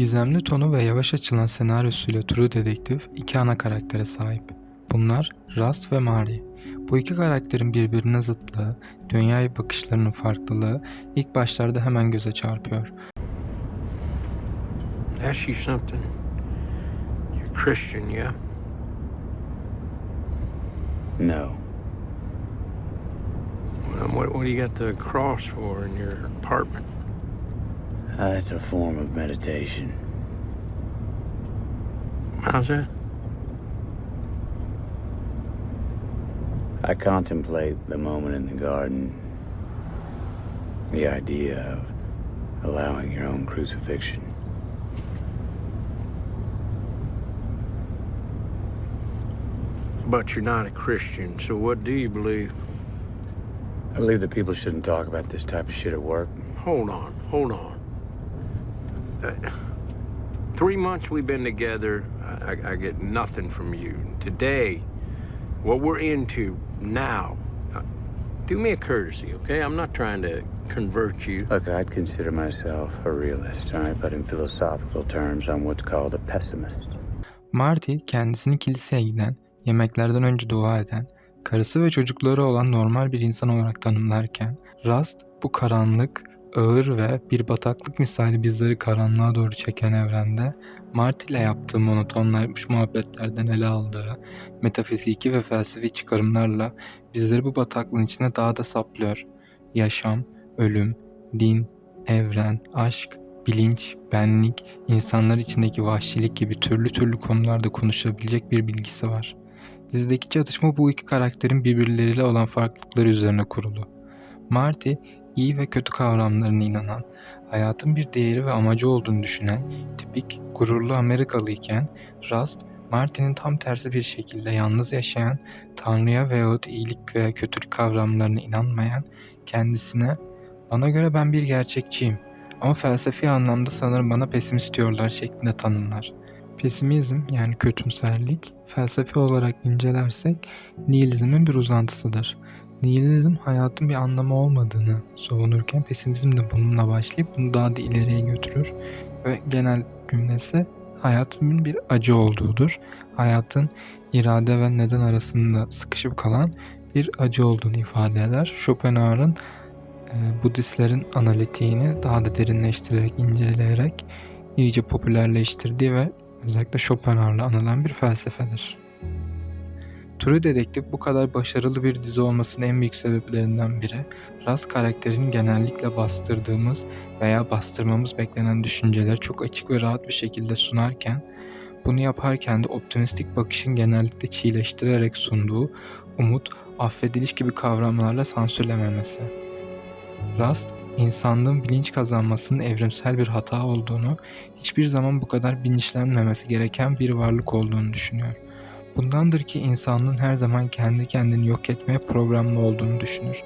Gizemli tonu ve yavaş açılan senaryosuyla True Detective iki ana karaktere sahip. Bunlar Rust ve Mari. Bu iki karakterin birbirine zıtlığı, dünyaya bakışlarının farklılığı ilk başlarda hemen göze çarpıyor. Ask you something. You're Christian, yeah? No. Well, what, what do you got the cross for in your apartment? Uh, it's a form of meditation. How's that? I contemplate the moment in the garden. The idea of allowing your own crucifixion. But you're not a Christian, so what do you believe? I believe that people shouldn't talk about this type of shit at work. Hold on, hold on. Uh, three months we've been together, I, I, I get nothing from you. Today, what we're into now, uh, do me a courtesy, okay? I'm not trying to convert you. Look, I'd consider myself a realist, all right? But in philosophical terms, I'm what's called a pessimist. Marty kendisini kiliseye giden, yemeklerden önce dua eden, karısı ve çocukları olan normal bir insan olarak tanımlarken Rust bu karanlık, ağır ve bir bataklık misali bizleri karanlığa doğru çeken evrende Marty ile yaptığı monotonlaşmış muhabbetlerden ele aldığı metafiziki ve felsefi çıkarımlarla bizleri bu bataklığın içine daha da saplıyor. Yaşam, ölüm, din, evren, aşk, bilinç, benlik, insanlar içindeki vahşilik gibi türlü türlü konularda konuşabilecek bir bilgisi var. Dizideki çatışma bu iki karakterin birbirleriyle olan farklılıkları üzerine kurulu. Marty, iyi ve kötü kavramlarına inanan, hayatın bir değeri ve amacı olduğunu düşünen, tipik, gururlu Amerikalı iken, Rust, Marty'nin tam tersi bir şekilde yalnız yaşayan, Tanrı'ya veyahut iyilik veya kötülük kavramlarına inanmayan, kendisine ''Bana göre ben bir gerçekçiyim ama felsefi anlamda sanırım bana pesimist diyorlar'' şeklinde tanımlar. Pesimizm yani kötümserlik felsefi olarak incelersek nihilizmin bir uzantısıdır. Nihilizm hayatın bir anlamı olmadığını savunurken pesimizm de bununla başlayıp bunu daha da ileriye götürür ve genel cümlesi hayatın bir acı olduğudur. Hayatın irade ve neden arasında sıkışıp kalan bir acı olduğunu ifade eder. Schopenhauer'ın e, Budistlerin analitiğini daha da derinleştirerek, inceleyerek iyice popülerleştirdiği ve özellikle Schopenhauer'la anılan bir felsefedir. True Detective bu kadar başarılı bir dizi olmasının en büyük sebeplerinden biri, Raz karakterinin genellikle bastırdığımız veya bastırmamız beklenen düşünceleri çok açık ve rahat bir şekilde sunarken, bunu yaparken de optimistik bakışın genellikle çiğleştirerek sunduğu umut, affediliş gibi kavramlarla sansürlememesi. Rust, insanlığın bilinç kazanmasının evrimsel bir hata olduğunu, hiçbir zaman bu kadar bilinçlenmemesi gereken bir varlık olduğunu düşünüyor. Bundandır ki insanlığın her zaman kendi kendini yok etmeye programlı olduğunu düşünür.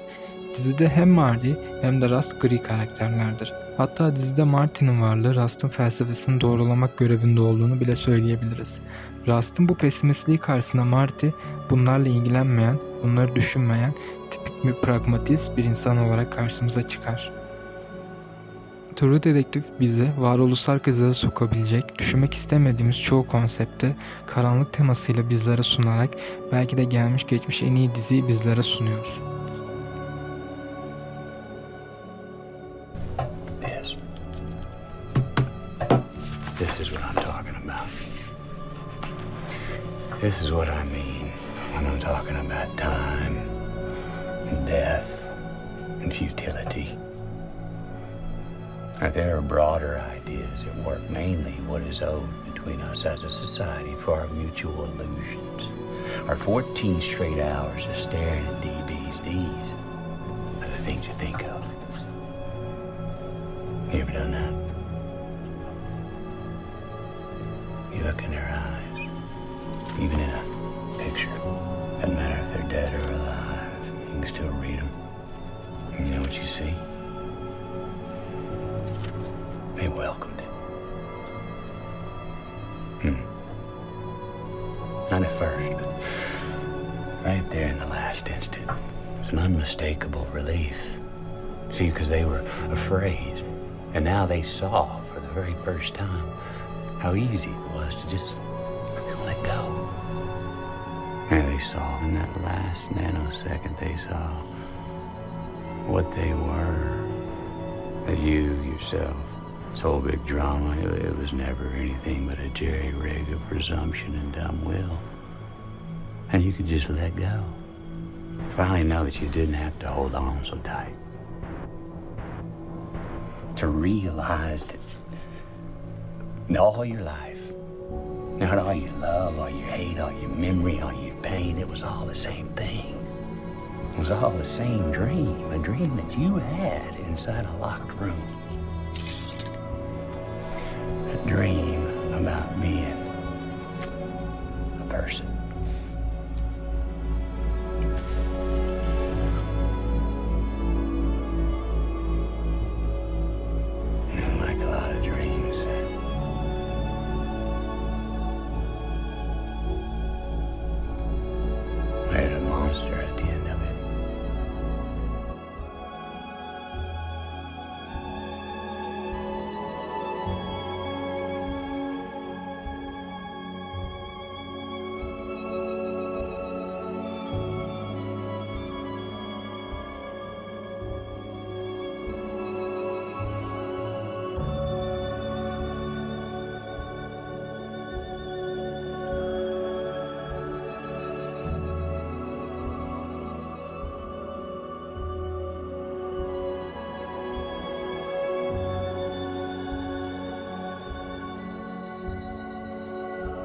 Dizide hem Marty hem de Rust gri karakterlerdir. Hatta dizide Marty'nin varlığı Rust'ın felsefesini doğrulamak görevinde olduğunu bile söyleyebiliriz. Rust'ın bu pesimistliği karşısında Marty bunlarla ilgilenmeyen, bunları düşünmeyen, tipik bir pragmatist bir insan olarak karşımıza çıkar. True Detective bizi varoluşsal krizlere sokabilecek, düşünmek istemediğimiz çoğu konsepte karanlık temasıyla bizlere sunarak belki de gelmiş geçmiş en iyi diziyi bizlere sunuyor. This is what I'm talking about. This is what I mean when I'm talking about time, and death, and futility. Now, there are broader ideas at work, mainly what is owed between us as a society for our mutual illusions. Our 14 straight hours of staring at DBs, these are the things you think of. You ever done that? You look in their eyes, even in a picture. Doesn't matter if they're dead or alive, you can still read them. You know what you see? Welcomed it. Hmm. Not at first, but right there in the last instant. It's an unmistakable relief. See, because they were afraid. And now they saw for the very first time how easy it was to just let go. And they saw in that last nanosecond, they saw what they were. You yourself, this whole big drama, it, it was never anything but a jerry rig of presumption and dumb will. And you could just let go. Finally know that you didn't have to hold on so tight. To realize that all your life, not all your love, all your hate, all your memory, all your pain, it was all the same thing. It was all the same dream, a dream that you had inside a locked room.